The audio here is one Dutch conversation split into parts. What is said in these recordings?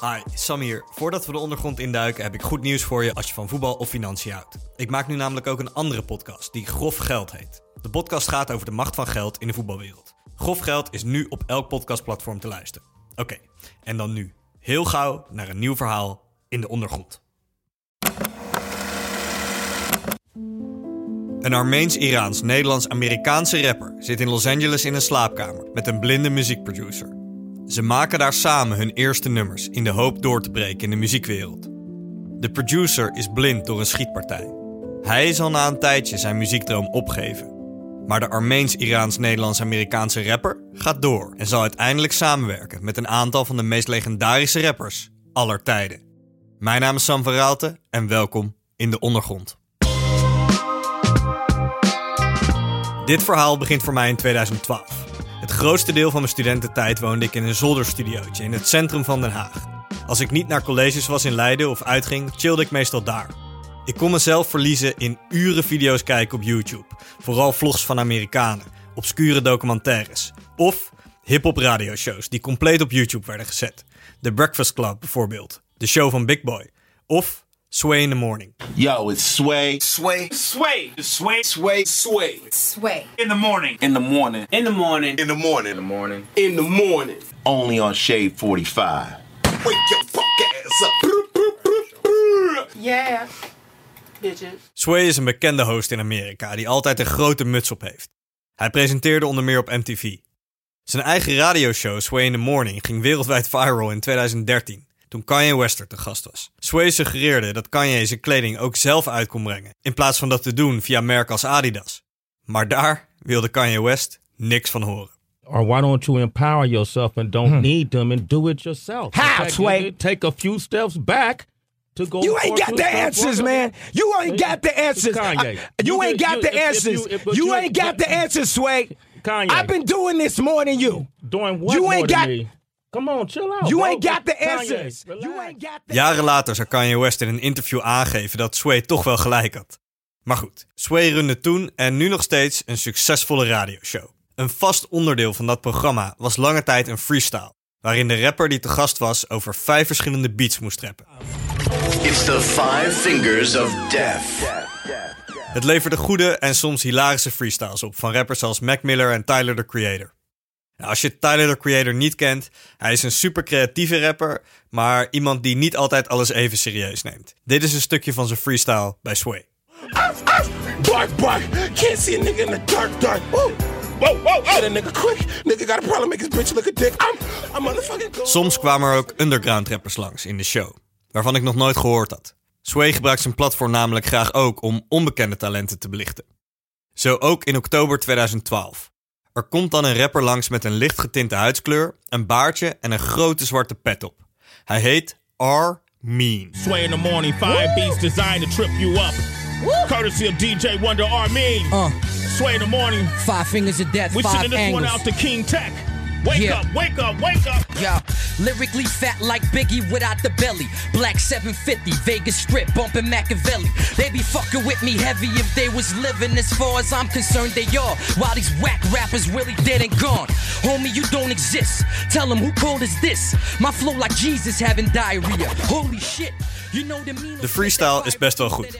Hi, Sam hier. Voordat we de ondergrond induiken heb ik goed nieuws voor je als je van voetbal of financiën houdt. Ik maak nu namelijk ook een andere podcast die Grof Geld heet. De podcast gaat over de macht van geld in de voetbalwereld. Grof Geld is nu op elk podcastplatform te luisteren. Oké, en dan nu heel gauw naar een nieuw verhaal in de ondergrond. Een Armeens-Iraans-Nederlands-Amerikaanse rapper zit in Los Angeles in een slaapkamer met een blinde muziekproducer. Ze maken daar samen hun eerste nummers in de hoop door te breken in de muziekwereld. De producer is blind door een schietpartij. Hij zal na een tijdje zijn muziekdroom opgeven. Maar de Armeens-Iraans-Nederlands-Amerikaanse rapper gaat door en zal uiteindelijk samenwerken met een aantal van de meest legendarische rappers aller tijden. Mijn naam is Sam van en welkom in de ondergrond. Dit verhaal begint voor mij in 2012. Grootste deel van mijn studententijd woonde ik in een zolderstudiootje in het centrum van Den Haag. Als ik niet naar colleges was in Leiden of uitging, chillde ik meestal daar. Ik kon mezelf verliezen in uren video's kijken op YouTube. Vooral vlogs van Amerikanen, obscure documentaires. Of hip-hop radioshows die compleet op YouTube werden gezet. The Breakfast Club bijvoorbeeld, de show van Big Boy. Of Sway in the Morning. Yo, it's Sway. Sway. Sway. Sway. Sway. Sway. Sway. In the morning. In the morning. In the morning. In the morning. In the morning. In the morning. Only on Shade 45. Wake your fuck ass up. Yeah. Bitches. Sway is een bekende host in Amerika die altijd een grote muts op heeft. Hij presenteerde onder meer op MTV. Zijn eigen radioshow Sway in the Morning ging wereldwijd viral in 2013 toen Kanye West er te gast was. Sway suggereerde dat Kanye zijn kleding ook zelf uit kon brengen, in plaats van dat te doen via merken als Adidas. Maar daar wilde Kanye West niks van horen. Or why don't you empower yourself and don't need them and do it yourself? How, Take- Sway? Take a few steps back to go. You ain't got the answers, man. You ain't got the answers. Kanye. You ain't got the answers. you- ain't got the answers, Sway. Kanye. I've been doing this more than you. doing what You more ain't than got- me? Come on, chill out. You bro. ain't got the answers. You ain't got the Jaren later zou Kanye West in een interview aangeven dat Sway toch wel gelijk had. Maar goed, Sway runde toen en nu nog steeds een succesvolle radioshow. Een vast onderdeel van dat programma was lange tijd een freestyle, waarin de rapper die te gast was over vijf verschillende beats moest rappen. It's the five fingers of death. Het leverde goede en soms hilarische freestyles op van rappers als Mac Miller en Tyler the Creator. Nou, als je Tyler the Creator niet kent, hij is een super creatieve rapper, maar iemand die niet altijd alles even serieus neemt. Dit is een stukje van zijn freestyle bij Sway. Bark, bark. Can't see a nigga in the dark, dark. Whoa, whoa, whoa. Hit a nigga quick. Nigga got a problem. Make his bitch look a dick. I'm, I'm motherfucking. Soms kwamen er ook underground rappers langs in de show, waarvan ik nog nooit gehoord had. Sway gebruikt zijn platform namelijk graag ook om onbekende talenten te belichten. Zo ook in oktober 2012. Er komt dan een rapper langs met een licht getinte huidskleur, een baardje en een grote zwarte pet op. Hij heet R. Mean. Sway in the morning, five beats designed to trip you up. Courtesy of DJ Wonder Armin. Uh. Sway in the morning. Five fingers of death, We five sending this one angles. out to King Tech. Wake Yeah. up, wake up, wake up. Yeah, lyrically fat like Biggie without the belly. Black 750, Vegas Strip, bumping Machiavelli. They be fucking with me heavy if they was living. As far as I'm concerned, they are. While these whack rappers really dead and gone. Homie, you don't exist. Tell them who cold is this? My flow like Jesus having diarrhea. Holy shit. You know the mean De freestyle is best wel goed.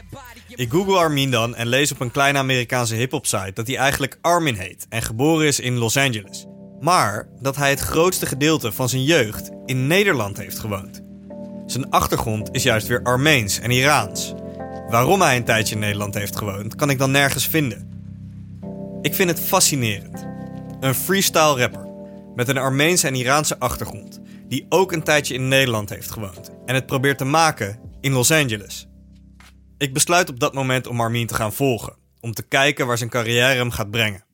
Ik google Armin dan en lees op een kleine Amerikaanse hip-hop site dat hij eigenlijk Armin heet en geboren is in Los Angeles. Maar dat hij het grootste gedeelte van zijn jeugd in Nederland heeft gewoond. Zijn achtergrond is juist weer Armeens en Iraans. Waarom hij een tijdje in Nederland heeft gewoond, kan ik dan nergens vinden. Ik vind het fascinerend. Een freestyle rapper met een Armeense en Iraanse achtergrond, die ook een tijdje in Nederland heeft gewoond en het probeert te maken in Los Angeles. Ik besluit op dat moment om Armin te gaan volgen, om te kijken waar zijn carrière hem gaat brengen.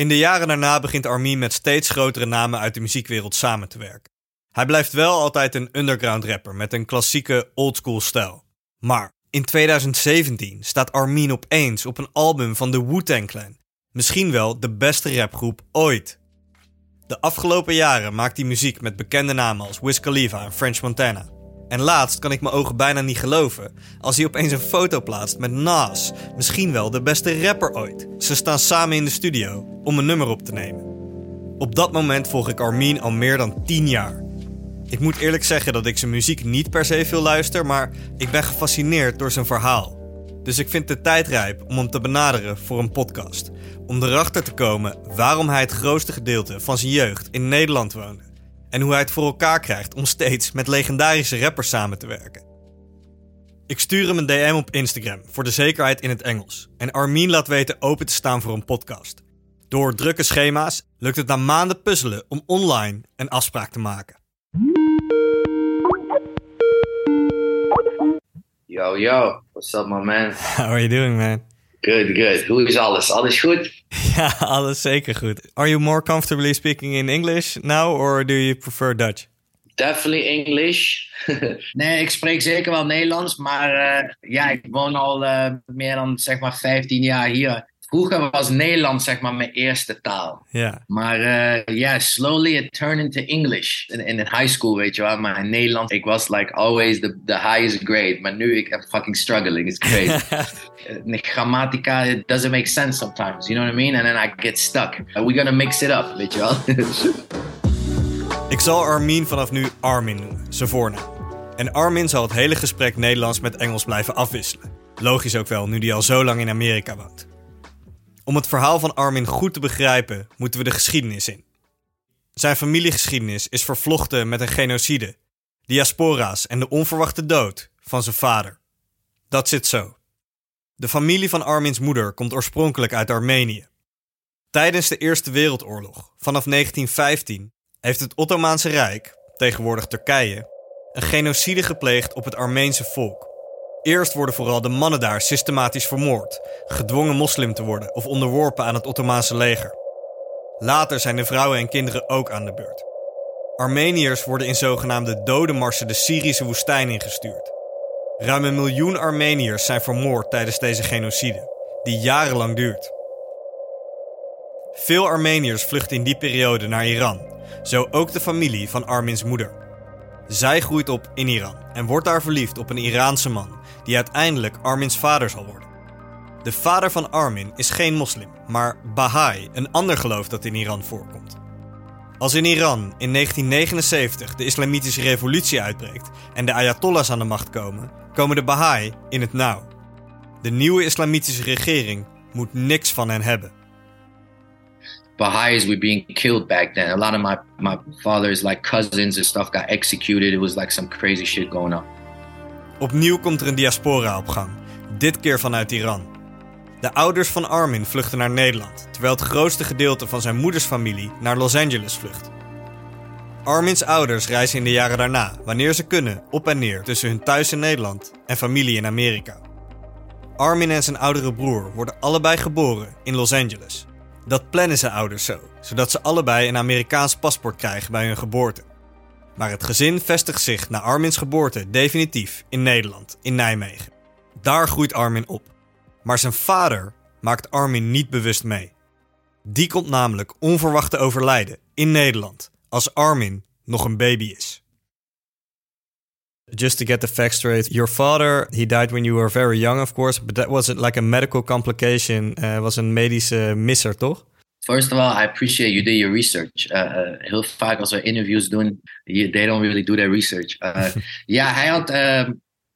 In de jaren daarna begint Armin met steeds grotere namen uit de muziekwereld samen te werken. Hij blijft wel altijd een underground rapper met een klassieke oldschool stijl. Maar in 2017 staat Armin opeens op een album van de Wu-Tang Clan. Misschien wel de beste rapgroep ooit. De afgelopen jaren maakt hij muziek met bekende namen als Wiz Khalifa en French Montana. En laatst kan ik mijn ogen bijna niet geloven als hij opeens een foto plaatst met Nas, misschien wel de beste rapper ooit. Ze staan samen in de studio om een nummer op te nemen. Op dat moment volg ik Armin al meer dan 10 jaar. Ik moet eerlijk zeggen dat ik zijn muziek niet per se veel luister, maar ik ben gefascineerd door zijn verhaal. Dus ik vind de tijd rijp om hem te benaderen voor een podcast. Om erachter te komen waarom hij het grootste gedeelte van zijn jeugd in Nederland woonde. En hoe hij het voor elkaar krijgt om steeds met legendarische rappers samen te werken. Ik stuur hem een DM op Instagram voor de zekerheid in het Engels. En Armin laat weten open te staan voor een podcast. Door drukke schema's lukt het na maanden puzzelen om online een afspraak te maken. Yo, yo. What's up, my man? How are you doing, man? Good, good. Hoe is alles? Alles goed? Ja, alles zeker goed. Are you more comfortably speaking in English now or do you prefer Dutch? Definitely English. nee, ik spreek zeker wel Nederlands, maar uh, ja, ik woon al uh, meer dan zeg maar 15 jaar hier. Vroeger was Nederlands zeg maar mijn eerste taal. Ja. Maar ja, uh, yeah, slowly it turned into English. In, in high school, weet je wel. Maar in Nederland, ik was like always the, the highest grade. Maar nu, ik am fucking struggling. It's crazy. uh, grammatica, it doesn't make sense sometimes. You know what I mean? And then I get stuck. We're gonna mix it up, weet je wel. ik zal Armin vanaf nu Armin noemen, zijn voornaam. En Armin zal het hele gesprek Nederlands met Engels blijven afwisselen. Logisch ook wel, nu hij al zo lang in Amerika woont. Om het verhaal van Armin goed te begrijpen, moeten we de geschiedenis in. Zijn familiegeschiedenis is vervlochten met een genocide, diaspora's en de onverwachte dood van zijn vader. Dat zit zo. De familie van Armins moeder komt oorspronkelijk uit Armenië. Tijdens de Eerste Wereldoorlog, vanaf 1915, heeft het Ottomaanse Rijk, tegenwoordig Turkije, een genocide gepleegd op het Armeense volk. Eerst worden vooral de mannen daar systematisch vermoord, gedwongen moslim te worden of onderworpen aan het Ottomaanse leger. Later zijn de vrouwen en kinderen ook aan de beurt. Armeniërs worden in zogenaamde dodenmarsen de Syrische woestijn ingestuurd. Ruim een miljoen Armeniërs zijn vermoord tijdens deze genocide, die jarenlang duurt. Veel Armeniërs vluchten in die periode naar Iran, zo ook de familie van Armins moeder. Zij groeit op in Iran en wordt daar verliefd op een Iraanse man, die uiteindelijk Armins vader zal worden. De vader van Armin is geen moslim, maar Baha'i, een ander geloof dat in Iran voorkomt. Als in Iran in 1979 de islamitische revolutie uitbreekt en de Ayatollahs aan de macht komen, komen de Baha'i in het nauw. De nieuwe islamitische regering moet niks van hen hebben. Baha'is were being killed back then. A lot of my, my father's like cousins and stuff got executed. It was like some crazy shit going on. Opnieuw komt er een diaspora op gang, dit keer vanuit Iran. De ouders van Armin vluchten naar Nederland, terwijl het grootste gedeelte van zijn moeders familie naar Los Angeles vlucht. Armins ouders reizen in de jaren daarna, wanneer ze kunnen, op en neer tussen hun thuis in Nederland en familie in Amerika. Armin en zijn oudere broer worden allebei geboren in Los Angeles. Dat plannen zijn ouders zo, zodat ze allebei een Amerikaans paspoort krijgen bij hun geboorte. Maar het gezin vestigt zich na Armins geboorte definitief in Nederland, in Nijmegen. Daar groeit Armin op. Maar zijn vader maakt Armin niet bewust mee. Die komt namelijk onverwacht te overlijden in Nederland als Armin nog een baby is. Just to get the facts straight, your father he died when you were very young, of course, but that wasn't like a medical complication. Uh, was een medische misser, toch? First of all, I appreciate you did your research. Uh, uh, heel vaak als we interviews doen, they don't really do their research. Uh, ja, hij had uh,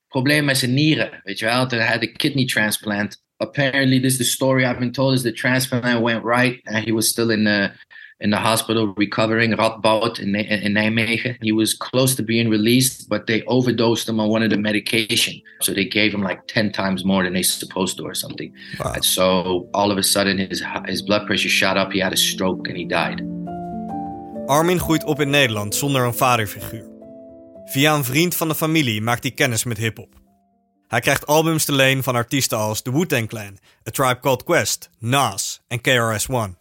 problemen met zijn nieren. Weet je wel, hij had a kidney transplant. Apparently, this is the story I've been told: is the transplant went right, and he was still in the in the hospital recovering. Radboud in, in Nijmegen. He was close to being released, but they overdosed him on one of the medication. So they gave him like ten times more than they supposed to, or something. Wow. And so all of a sudden, his his blood pressure shot up. He had a stroke and he died. Armin groeit op in Nederland zonder een vaderfiguur. Via een vriend van de familie maakt hij kennis met hip-hop. Hij krijgt albums te leen van artiesten als The Wu-Tang Clan, A Tribe Called Quest, Nas en KRS-One.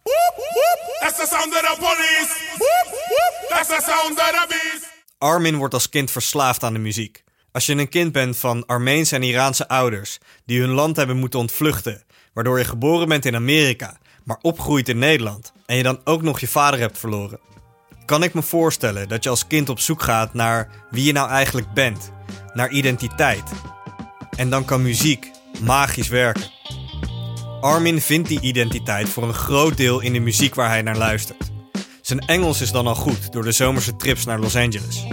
That's the sound of the police. That's the sound of the beast. Armin wordt als kind verslaafd aan de muziek. Als je een kind bent van Armeense en Iraanse ouders die hun land hebben moeten ontvluchten, waardoor je geboren bent in Amerika, maar opgroeit in Nederland en je dan ook nog je vader hebt verloren, kan ik me voorstellen dat je als kind op zoek gaat naar wie je nou eigenlijk bent, naar identiteit. En dan kan muziek magisch werken. Armin vindt die identiteit voor een groot deel in de muziek waar hij naar luistert. Zijn Engels is dan al goed door de zomerse trips naar Los Angeles.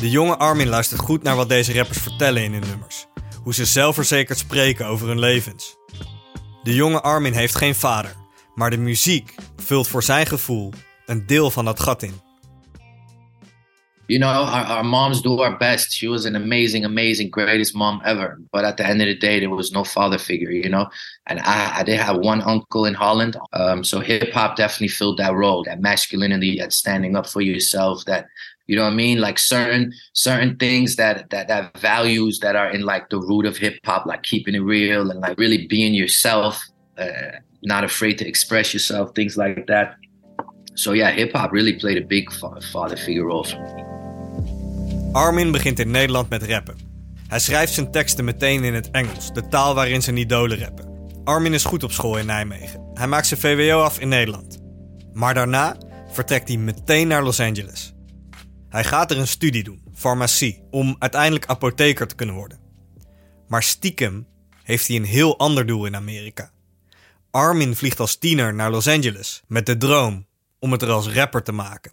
De jonge Armin luistert goed naar wat deze rappers vertellen in hun nummers. Hoe ze zelfverzekerd spreken over hun levens. De jonge Armin heeft geen vader, maar de muziek vult voor zijn gevoel een deel van dat gat in. You know, our, our moms do our best. She was an amazing, amazing, greatest mom ever. But at the end of the day, there was no father figure, you know. And I, I did have one uncle in Holland. Um, so hip hop definitely filled that role, that masculinity, that standing up for yourself, that you know what I mean? Like certain certain things that that that values that are in like the root of hip hop, like keeping it real and like really being yourself, uh, not afraid to express yourself, things like that. So yeah, hip hop really played a big father figure role for me. Armin begint in Nederland met rappen. Hij schrijft zijn teksten meteen in het Engels, de taal waarin zijn idolen rappen. Armin is goed op school in Nijmegen. Hij maakt zijn VWO af in Nederland. Maar daarna vertrekt hij meteen naar Los Angeles. Hij gaat er een studie doen, farmacie, om uiteindelijk apotheker te kunnen worden. Maar stiekem heeft hij een heel ander doel in Amerika. Armin vliegt als tiener naar Los Angeles met de droom om het er als rapper te maken.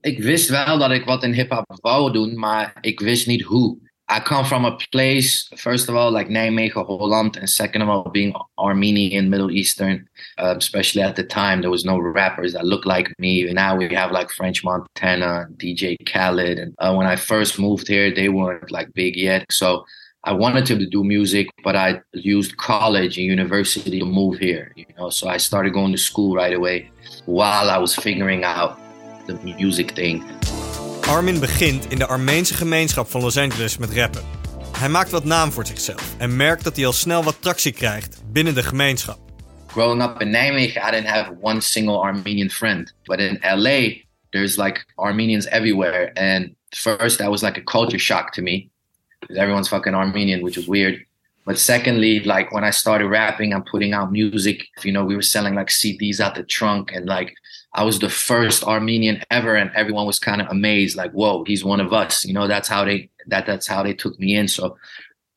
Ik wist wel dat ik wat in hip-hop wou doen, maar ik wist niet hoe. I come from a place, first of all, like Nijmegen, Holland, and second of all, being Armenian, Middle Eastern, um, especially at the time, there was no rappers that looked like me. Now we have like French Montana, DJ Khaled, and uh, when I first moved here, they weren't like big yet. So I wanted to do music, but I used college and university to move here. You know, so I started going to school right away while I was figuring out the music thing. Armin begint in de Armeense gemeenschap van Los Angeles met rappen. Hij maakt wat naam voor zichzelf en merkt dat hij al snel wat tractie krijgt binnen de gemeenschap. Growing up in Nijmegen, I didn't have one single Armenian friend. But in LA, there's like Armenians everywhere. And first, that was like a culture shock to me because everyone's fucking Armenian, which is weird. But secondly, like when I started rapping and putting out music, you know, we were selling like CDs out the trunk and like I was the first Armenian ever, and everyone was kind of amazed, like, "Whoa, he's one of us." You know, that's how they that that's how they took me in. So,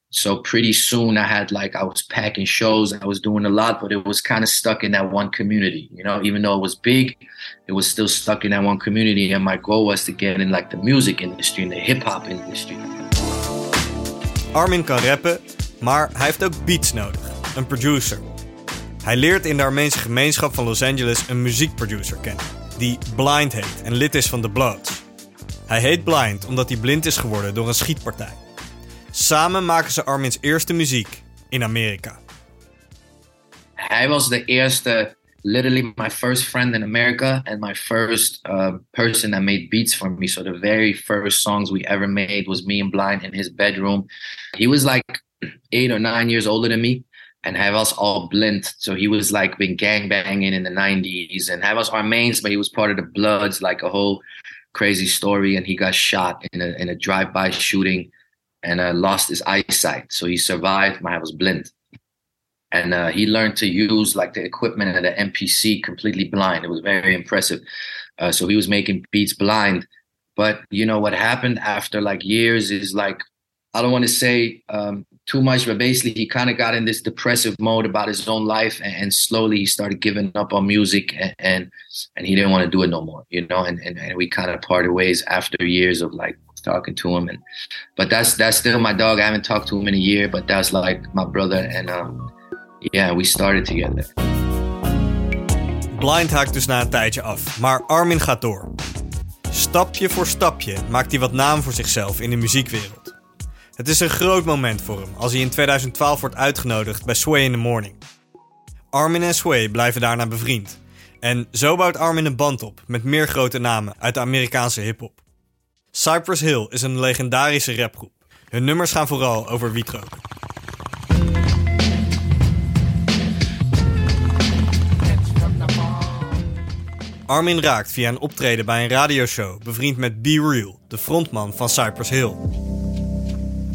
so pretty soon I had like I was packing shows, I was doing a lot, but it was kind of stuck in that one community. You know, even though it was big, it was still stuck in that one community. And my goal was to get in like the music industry and the hip hop industry. Armin kan rappen, maar hij heeft ook beats nodig, een producer. Hij leert in de Armeense gemeenschap van Los Angeles een muziekproducer kennen, die Blind heet en lid is van The Bloods. Hij heet Blind omdat hij blind is geworden door een schietpartij. Samen maken ze Armin's eerste muziek in Amerika. Hij was de eerste, literally my first friend in America and my first uh, person that made beats for me. So the very first songs we ever made was me and Blind in his bedroom. He was like eight or nine years older than me. And hij was all blind. So he was like been gangbanging in the 90s. And hij was Armeens, but he was part of the Bloods, like a whole crazy story. And he got shot in a, in a drive-by shooting and uh, lost his eyesight. So he survived, but I was blind. And uh, he learned to use like the equipment of the MPC completely blind. It was very impressive. Uh, so he was making beats blind. But you know what happened after like years is like I don't want to say um, too much, but basically he kind of got in this depressive mode about his own life, and, and slowly he started giving up on music, and, and and, he didn't want to do it no more, you know. And and, and we kind of parted ways after years of like talking to him, and but that's that's still my dog. I haven't talked to him in a year, but that's like my brother, and um, yeah, we started together. Blind haakt dus na een tijdje af, maar Armin gaat door. Stapje voor stapje maakt hij wat naam voor zichzelf in de muziekwereld. Het is een groot moment voor hem als hij in 2012 wordt uitgenodigd bij Sway in the Morning. Armin en Sway blijven daarna bevriend. En zo bouwt Armin een band op met meer grote namen uit de Amerikaanse hip-hop. Cypress Hill is een legendarische rapgroep. Hun nummers gaan vooral over wietroken. Armin raakt via een optreden bij een radioshow bevriend met Be Real, de frontman van Cypress Hill.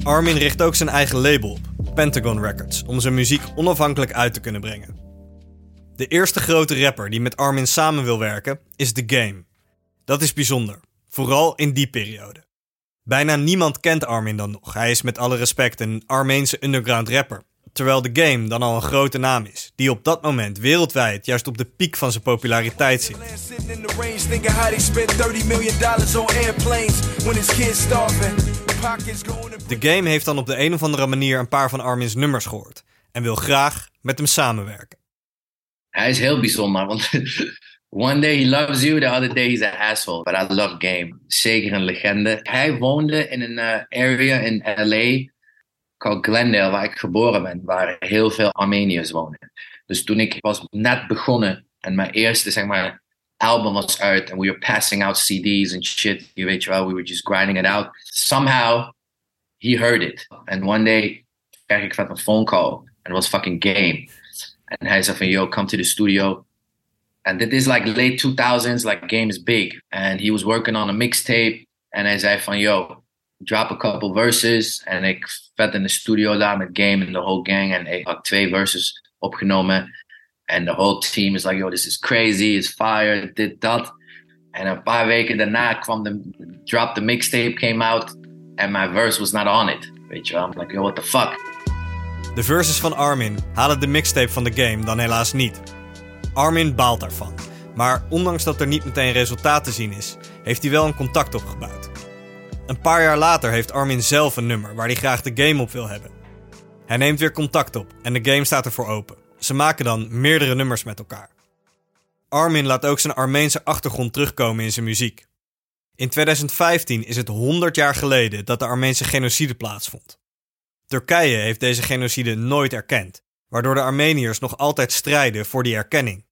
Armin richt ook zijn eigen label op, Pentagon Records, om zijn muziek onafhankelijk uit te kunnen brengen. De eerste grote rapper die met Armin samen wil werken is The Game. Dat is bijzonder, vooral in die periode. Bijna niemand kent Armin dan nog. Hij is met alle respect een Armeense underground rapper. terwijl de game dan al een grote naam is, die op dat moment wereldwijd juist op de piek van zijn populariteit zit. Sitting in the range thinking how they spent 30 million dollars on airplanes when his kids starving. Pockets going to De game heeft dan op de een of andere manier een paar van Armin's nummers gehoord en wil graag met hem samenwerken. Hij is heel bijzonder, want one day he loves you, the other day he's an asshole. But I love Game. Zeker een legende. Hij woonde in een eh, area in LA called Glendale, waar ik geboren ben, waar heel veel Armeniërs wonen. Dus toen ik was net begonnen en mijn eerste, zeg maar, album was uit and we were passing out CD's and shit, je we were just grinding it out. Somehow he heard it. And one day kreeg got a phone call and it was fucking Game. En hij van, yo, come to the studio. And this is like late 2000s, like game is big. And he was working on a mixtape. And zei van, yo, drop a couple verses. En ik vet in de studio daar met Game en the whole gang. En ik had twee verses opgenomen. En the whole team is like, yo, this is crazy, it's fire, dit, dat. En een paar weken daarna kwam de, drop mixtape came out. And my verse was not on it. Weet je wel, I'm like, yo, what the fuck? De verses van Armin halen de mixtape van de game dan helaas niet. Armin baalt daarvan. Maar ondanks dat er niet meteen resultaat te zien is, heeft hij wel een contact opgebouwd. Een paar jaar later heeft Armin zelf een nummer waar hij graag de game op wil hebben. Hij neemt weer contact op en de game staat ervoor open. Ze maken dan meerdere nummers met elkaar. Armin laat ook zijn Armeense achtergrond terugkomen in zijn muziek. In 2015 is het 100 jaar geleden dat de Armeense genocide plaatsvond. Turkije heeft deze genocide nooit erkend, waardoor de Armeniërs nog altijd strijden voor die erkenning.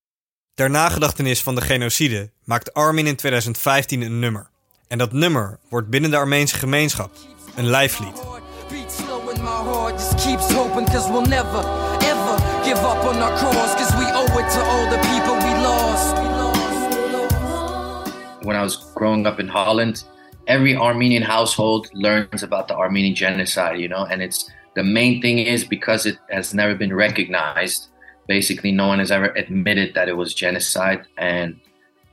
Ter nagedachtenis van de genocide maakt Armin in 2015 een nummer. En dat nummer wordt binnen de Armeense gemeenschap een lijflied. Give up on our cause cause we owe it to all the people we lost. when I was growing up in Holland, every Armenian household learns about the Armenian genocide, you know, and it's the main thing is because it has never been recognized. Basically, no one has ever admitted that it was genocide. And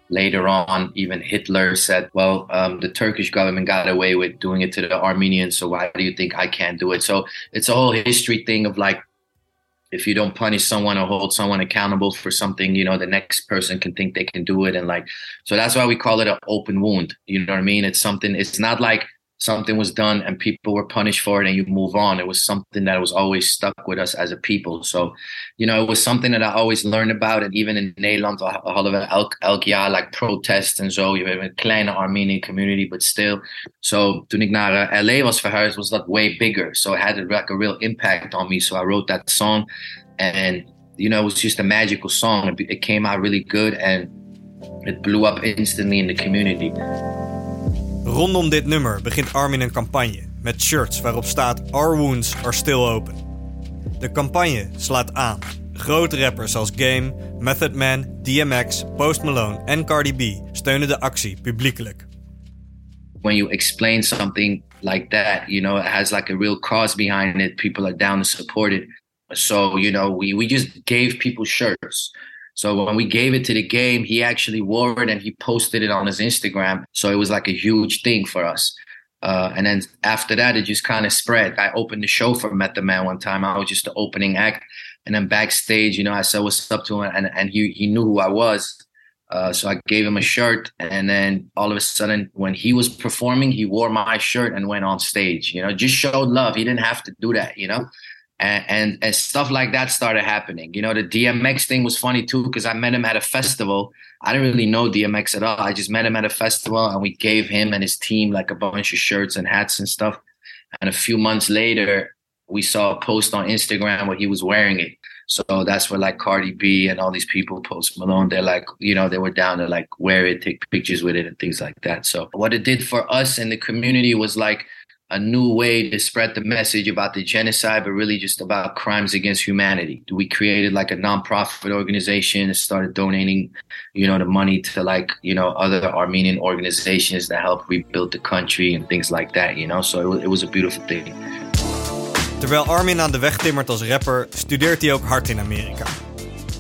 later on, even Hitler said, well, um, the Turkish government got away with doing it to the Armenians, so why do you think I can't do it? So it's a whole history thing of like, if you don't punish someone or hold someone accountable for something, you know, the next person can think they can do it. And like, so that's why we call it an open wound. You know what I mean? It's something, it's not like something was done and people were punished for it and you move on. It was something that was always stuck with us as a people. So, you know, it was something that I always learned about. And even in Nederland, we hadden elk, elk jaar like protests en zo. Je hebt een kleine Armenian community, but still. So, toen ik naar uh, LA was verhuisd, was that way bigger. So it had like a real impact on me. So I wrote that song and, you know, it was just a magical song. It, it came out really good and it blew up instantly in the community. Rondom dit nummer begint Armin een campagne met shirts waarop staat Our wounds are still open. De campagne slaat aan. Grote rappers als Game, Method Man, DMX, Post Malone en Cardi B steunen de actie publiekelijk. When you explain something like that, you know, it has like a real cause behind it. People are down to support it. So, you know, we, we just gave people shirts. So when we gave it to the game, he actually wore it and he posted it on his Instagram. So it was like a huge thing for us. Uh, and then after that, it just kind of spread. I opened the show for Met the Man one time. I was just the opening act. And then backstage, you know, I said what's up to him and, and he, he knew who I was. Uh, so I gave him a shirt. And then all of a sudden, when he was performing, he wore my shirt and went on stage, you know, just showed love. He didn't have to do that, you know? And, and, and stuff like that started happening. You know, the DMX thing was funny too because I met him at a festival. I didn't really know DMX at all. I just met him at a festival, and we gave him and his team like a bunch of shirts and hats and stuff. And a few months later, we saw a post on Instagram where he was wearing it. So that's where like Cardi B and all these people, Post Malone, they're like, you know, they were down to like wear it, take pictures with it, and things like that. So what it did for us in the community was like a new way to spread the message about the genocide, but really just about crimes against humanity. We created like a nonprofit organization and started donating, you know, the money to like, you know, other Armenian organizations that help rebuild the country and things like that, you know. So it was, it was a beautiful thing. Terwijl Armin aan de weg timmert als rapper, studeert hij ook hard in Amerika.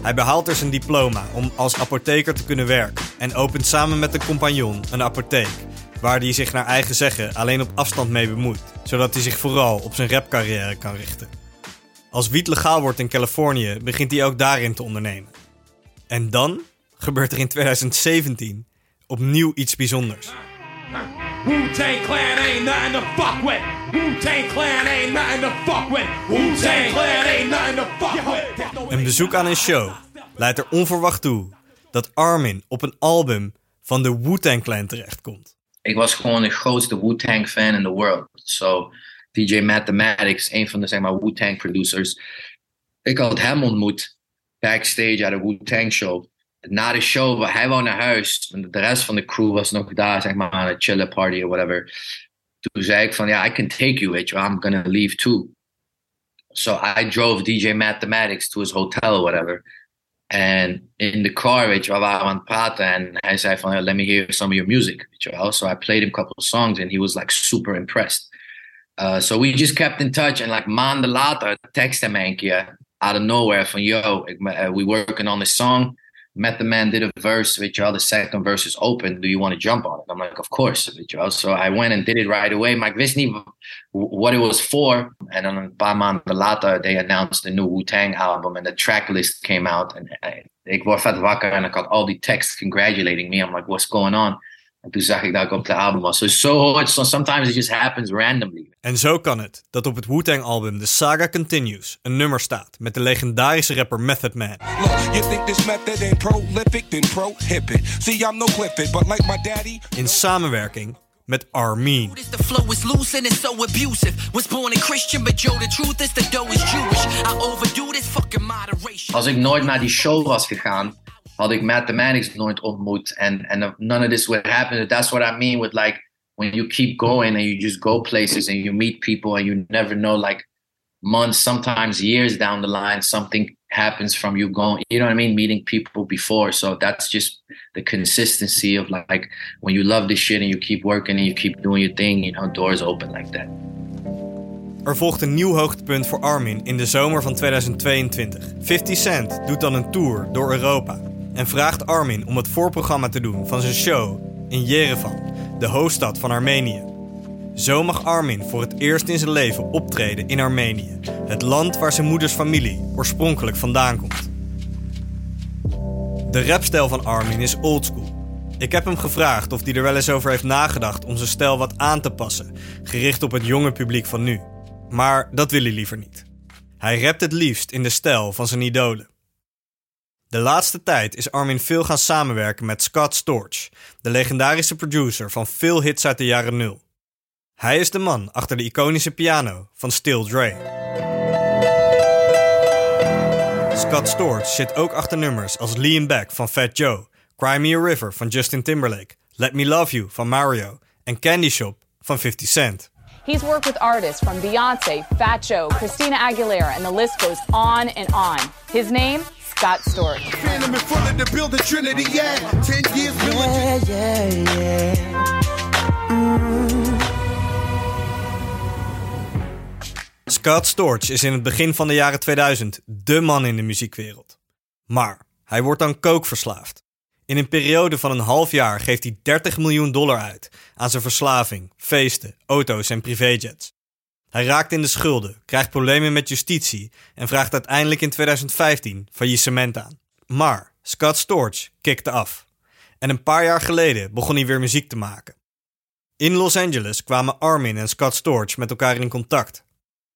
Hij behaalt er zijn diploma om als apotheker te kunnen werken en opent samen met een compagnon een apotheek, waar hij zich naar eigen zeggen alleen op afstand mee bemoeit, zodat hij zich vooral op zijn rapcarrière kan richten. Als wiet legaal wordt in Californië, begint hij ook daarin te ondernemen. En dan gebeurt er in 2017 opnieuw iets bijzonders. Wu-Tang Clan ain't nothing to fuck with. Wu-Tang Clan ain't nothing to fuck with. Wu-Tang Clan ain't nothing to fuck with. Een bezoek aan een show leidt er onverwacht toe dat Armin op een album van de Wu-Tang Clan terechtkomt. Ik was gewoon de grootste Wu-Tang fan in the world. So DJ Mathematics, een van de zeg Wu-Tang producers. Ik had hem ontmoet backstage aan de Wu-Tang show. Na de show, hij wou naar huis. En de rest van de crew was nog daar, zeg aan het chillen party of whatever. Toen zei ik van, ja, I can take you, weet je. I'm gonna leave too. So I drove DJ Mathematics to his hotel or whatever. En in the car, weet je wel, waren we aan het praten. En hij zei van, let me hear some of your music. So I played him a couple of songs and he was like super impressed. Uh, so we just kept in touch. And like maanden later texte mij een out of nowhere van, yo, uh, we working on this song. Met the man did a verse, weet je. The second verse is open. Do you want to jump on it? I'm like, of course, je. So I went and did it right away. Mike niet what it was for. Een paar maanden later, they announced the new Wu-Tang album. And the tracklist came out. En ik word vet wakker en ik had al die tekst congratulating me. I'm like, what's going on? En toen zag ik dat ik op de album was. So, so, so sometimes it just happens randomly. En zo kan het dat op het Wu-Tang album The Saga Continues een nummer staat met de legendarische rapper Method Man. In samenwerking met Armin. Als ik nooit naar die show was gegaan, had ik Mathematics nooit ontmoet. And, and none of this would happen. That's what I mean with like, when you keep going and you just go places and you meet people and you never know, like months, sometimes years down the line, something happens from you going, you know what I mean? Meeting people before. So that's just the consistency of like, when you love this shit and you keep working and you keep doing your thing, you know, doors open like that. Er volgt een nieuw hoogtepunt voor Armin in de zomer van 2022. 50 Cent doet dan een tour door Europa en vraagt Armin om het voorprogramma te doen van zijn show in Yerevan, de hoofdstad van Armenië. Zo mag Armin voor het eerst in zijn leven optreden in Armenië, het land waar zijn moeders familie oorspronkelijk vandaan komt. De rapstijl van Armin is oldschool. Ik heb hem gevraagd of hij er wel eens over heeft nagedacht om zijn stijl wat aan te passen, gericht op het jonge publiek van nu. Maar dat wil hij liever niet. Hij rapt het liefst in de stijl van zijn idolen. De laatste tijd is Armin veel gaan samenwerken met Scott Storch, de legendarische producer van veel hits uit de jaren nul. Hij is de man achter de iconische piano van Still Dre. Scott Storch zit ook achter nummers als Lean Back van Fat Joe, Cry Me a River van Justin Timberlake, Let Me Love You van Mario en Candy Shop van 50 Cent. He's worked with artists from Beyonce, Fat Joe, Christina Aguilera, and the list goes on and on. His name, Scott Storch. Phantom in front of the building, Trinity, yeah. Ten years, yeah, yeah, yeah. Scott Storch is in het begin van de jaren 2000 de man in de muziekwereld. Maar hij wordt dan kookverslaafd. In een periode van een half jaar geeft hij 30 miljoen dollar uit aan zijn verslaving, feesten, auto's en privéjets. Hij raakt in de schulden, krijgt problemen met justitie en vraagt uiteindelijk in 2015 faillissement aan. Maar Scott Storch kikte af. En een paar jaar geleden begon hij weer muziek te maken. In Los Angeles kwamen Armin en Scott Storch met elkaar in contact.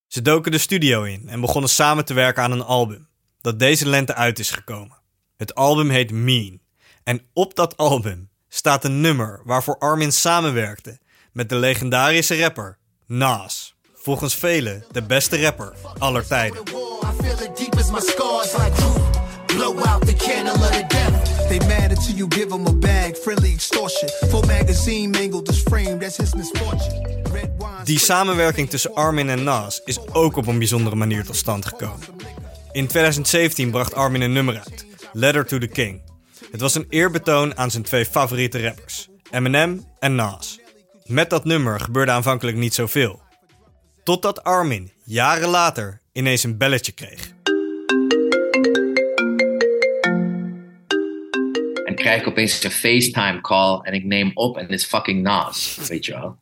Ze doken de studio in en begonnen samen te werken aan een album, dat deze lente uit is gekomen. Het album heet Mean. En op dat album staat een nummer waarvoor Armin samenwerkte met de legendarische rapper Nas. Volgens velen de beste rapper aller tijden. Die samenwerking tussen Armin en Nas is ook op een bijzondere manier tot stand gekomen. In 2017 bracht Armin een nummer uit, Letter to the King. Het was een eerbetoon aan zijn twee favoriete rappers, Eminem en Nas. Met dat nummer gebeurde aanvankelijk niet zoveel. Totdat Armin jaren later ineens een belletje kreeg. En krijg ik opeens een FaceTime call en ik neem op en het is fucking Nas, weet je wel.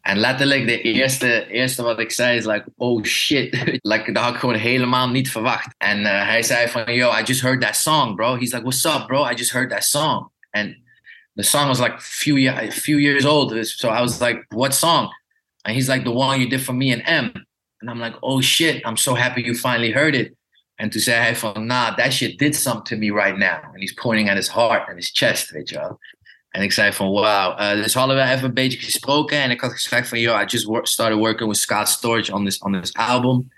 En letterlijk de eerste, eerste wat ik zei is like, oh shit. like, dat had ik gewoon helemaal niet verwacht. En uh, hij zei van, yo, I just heard that song, bro. He's like, what's up, bro? I just heard that song. And the song was like few, year, few years old. So I was like, what song? And he's like, the one you did for me and M. And I'm like, oh shit, I'm so happy you finally heard it. En toen zei hij van, nah, that shit did something to me right now. And he's pointing at his heart and his chest, weet je. En ik zei van, wow. Uh, dus hadden we even een beetje gesproken. En ik had gezegd van, yo, I just started working with Scott Storch on this, on this album.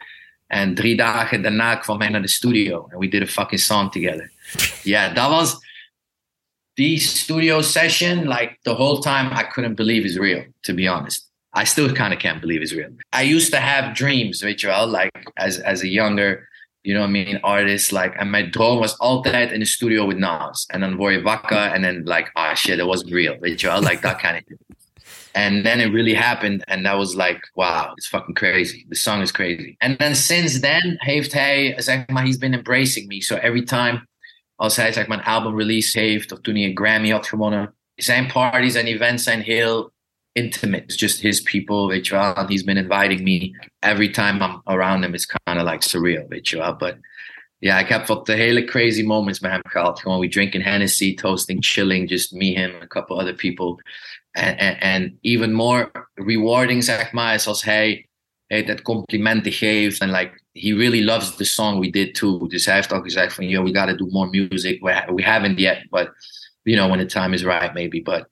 En drie dagen daarna kwam hij naar de studio. And we did a fucking song together. Yeah, dat was... Die studio session, like, the whole time I couldn't believe it's real, to be honest. I still kind of can't believe it's real. I used to have dreams, je like, as, as a younger... you know what I mean, artist. Like, and my dream was altijd in the studio with Nas. And then je and then like, ah, oh, shit, it wasn't real. Wel? Like, that kind of thing. And then it really happened, and that was like, wow, it's fucking crazy. The song is crazy. And then since then, heeft hij, zeg he's been embracing me. So every time, hij, zeg maar, een album release heeft, of toen Grammy had gewonnen, zijn parties en events zijn heel intimate. It's just his people. And he's been inviting me every time I'm around him. It's kind of like surreal, weet. But yeah, ik heb wat de hele crazy moments met hem. Gewoon we drinking Hennessy, toasting, chilling, just me, him, a couple other people. And, and, and even more rewarding, zeg maar, is als hij, hij dat complimenten geeft. And like, he really loves the song we did too. Dus hij heeft al gezegd van, yo, we gotta do more music. We, we haven't yet, but, you know, when the time is right, maybe. But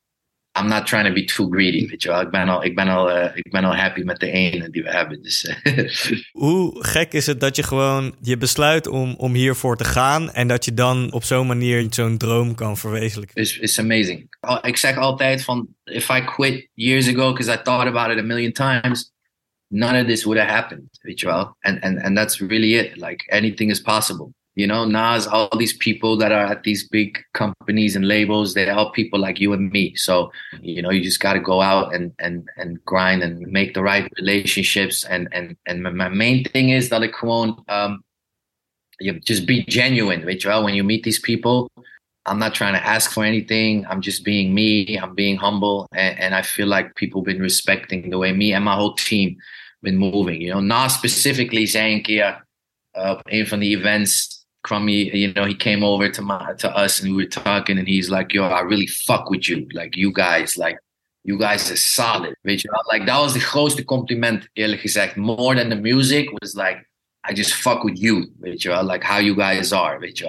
I'm not trying to be too greedy, weet je wel. Ik ben al, ik ben al, uh, ik ben al happy met de ene die we hebben. Dus, uh. Hoe gek is het dat je gewoon je besluit om, om hiervoor te gaan en dat je dan op zo'n manier zo'n droom kan verwezenlijken? It's, it's amazing. Ik zeg altijd van, if I quit years ago because I thought about it a million times, none of this would have happened, weet je wel. And, and, and that's really it. Like anything is possible. You know, Nas, all these people that are at these big companies and labels, they help people like you and me. So, you know, you just got to go out and, and, and grind and make the right relationships. And, and, and my main thing is that won't, um, you just be genuine, wel? When you meet these people, I'm not trying to ask for anything. I'm just being me. I'm being humble. And, and I feel like people been respecting the way me and my whole team been moving. You know, Nas specifically saying, yeah, uh, een van the events Crummy, you know, he came over to my to us and we were talking, and he's like, "Yo, I really fuck with you. Like, you guys, like, you guys are solid." Weet? Like, that was the grootste compliment, eerlijk gezegd. More than the music was like, I just fuck with you, weet? Like, how you guys are, weet?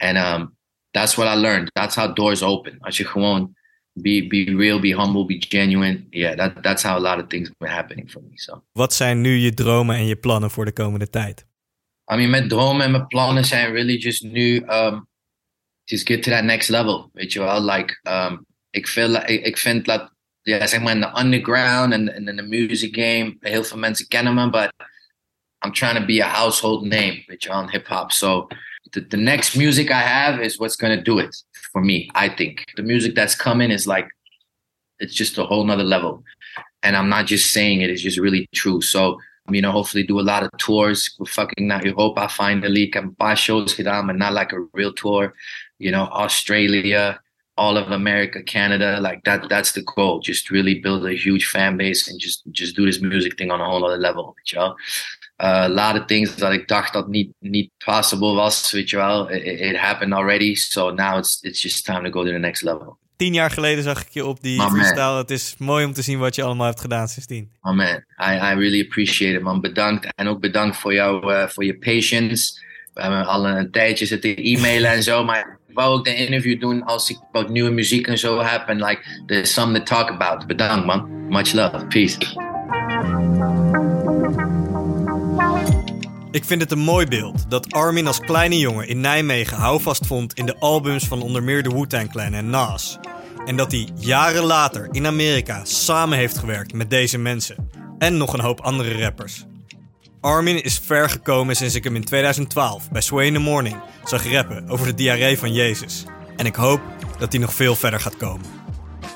And um, that's what I learned. That's how doors open. Als je gewoon be be real, be humble, be genuine. Yeah, that that's how a lot of things were happening for me. So. Wat zijn nu je dromen en je plannen voor de komende tijd? I mean, mijn dromen en mijn plannen zijn really just nu, um, just get to that next level, weet je wel. Like, um, ik, feel, ik, ik vind dat, ja, zeg maar in the underground en in the music game, heel veel mensen kennen me, but I'm trying to be a household name, weet je in hip-hop. So, the, the next music I have is what's going to do it for me, I think. The music that's coming is like, it's just a whole nother level. And I'm not just saying it, it's just really true. So, you know, hopefully do a lot of tours. Fucking naar Europa finally. Een paar shows gedaan, but not like a real tour. You know, Australia, all of America, Canada. Like that, that's the goal. Just really build a huge fan base and just just do this music thing on a whole other level. Je wel? Uh, a lot of things that I dat niet, niet possible was, weet je wel. It, it happened already. So now it's, it's just time to go to the next level. Tien jaar geleden zag ik je op die My freestyle. man. Het is mooi om te zien wat je allemaal hebt gedaan sindsdien. Oh man, I, I really appreciate it man. Bedankt. En ook bedankt voor jou, uh, voor je patience. We hebben al een tijdje zitten e-mailen en zo, maar ik wou ook de interview doen als ik wat nieuwe muziek en zo heb. En like, there's something to talk about. Bedankt man. Much love. Peace. Ik vind het een mooi beeld dat Armin als kleine jongen in Nijmegen houvast vond in de albums van onder meer de Wu-Tang Clan en Nas. En dat hij jaren later in Amerika samen heeft gewerkt met deze mensen. En nog een hoop andere rappers. Armin is ver gekomen sinds ik hem in 2012 bij Sway in the Morning zag rappen over de diarree van Jezus. En ik hoop dat hij nog veel verder gaat komen.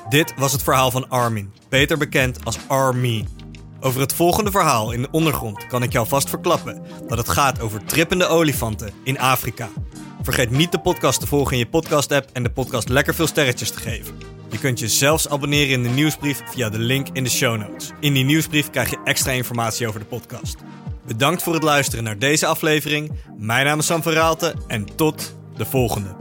Dit was het verhaal van Armin, beter bekend als Armin. Over het volgende verhaal in de ondergrond kan ik jou vast verklappen dat het gaat over trippende olifanten in Afrika. Vergeet niet de podcast te volgen in je podcast-app en de podcast lekker veel sterretjes te geven. Je kunt je zelfs abonneren in de nieuwsbrief via de link in de show notes. In die nieuwsbrief krijg je extra informatie over de podcast. Bedankt voor het luisteren naar deze aflevering. Mijn naam is Sam van Raalte en tot de volgende.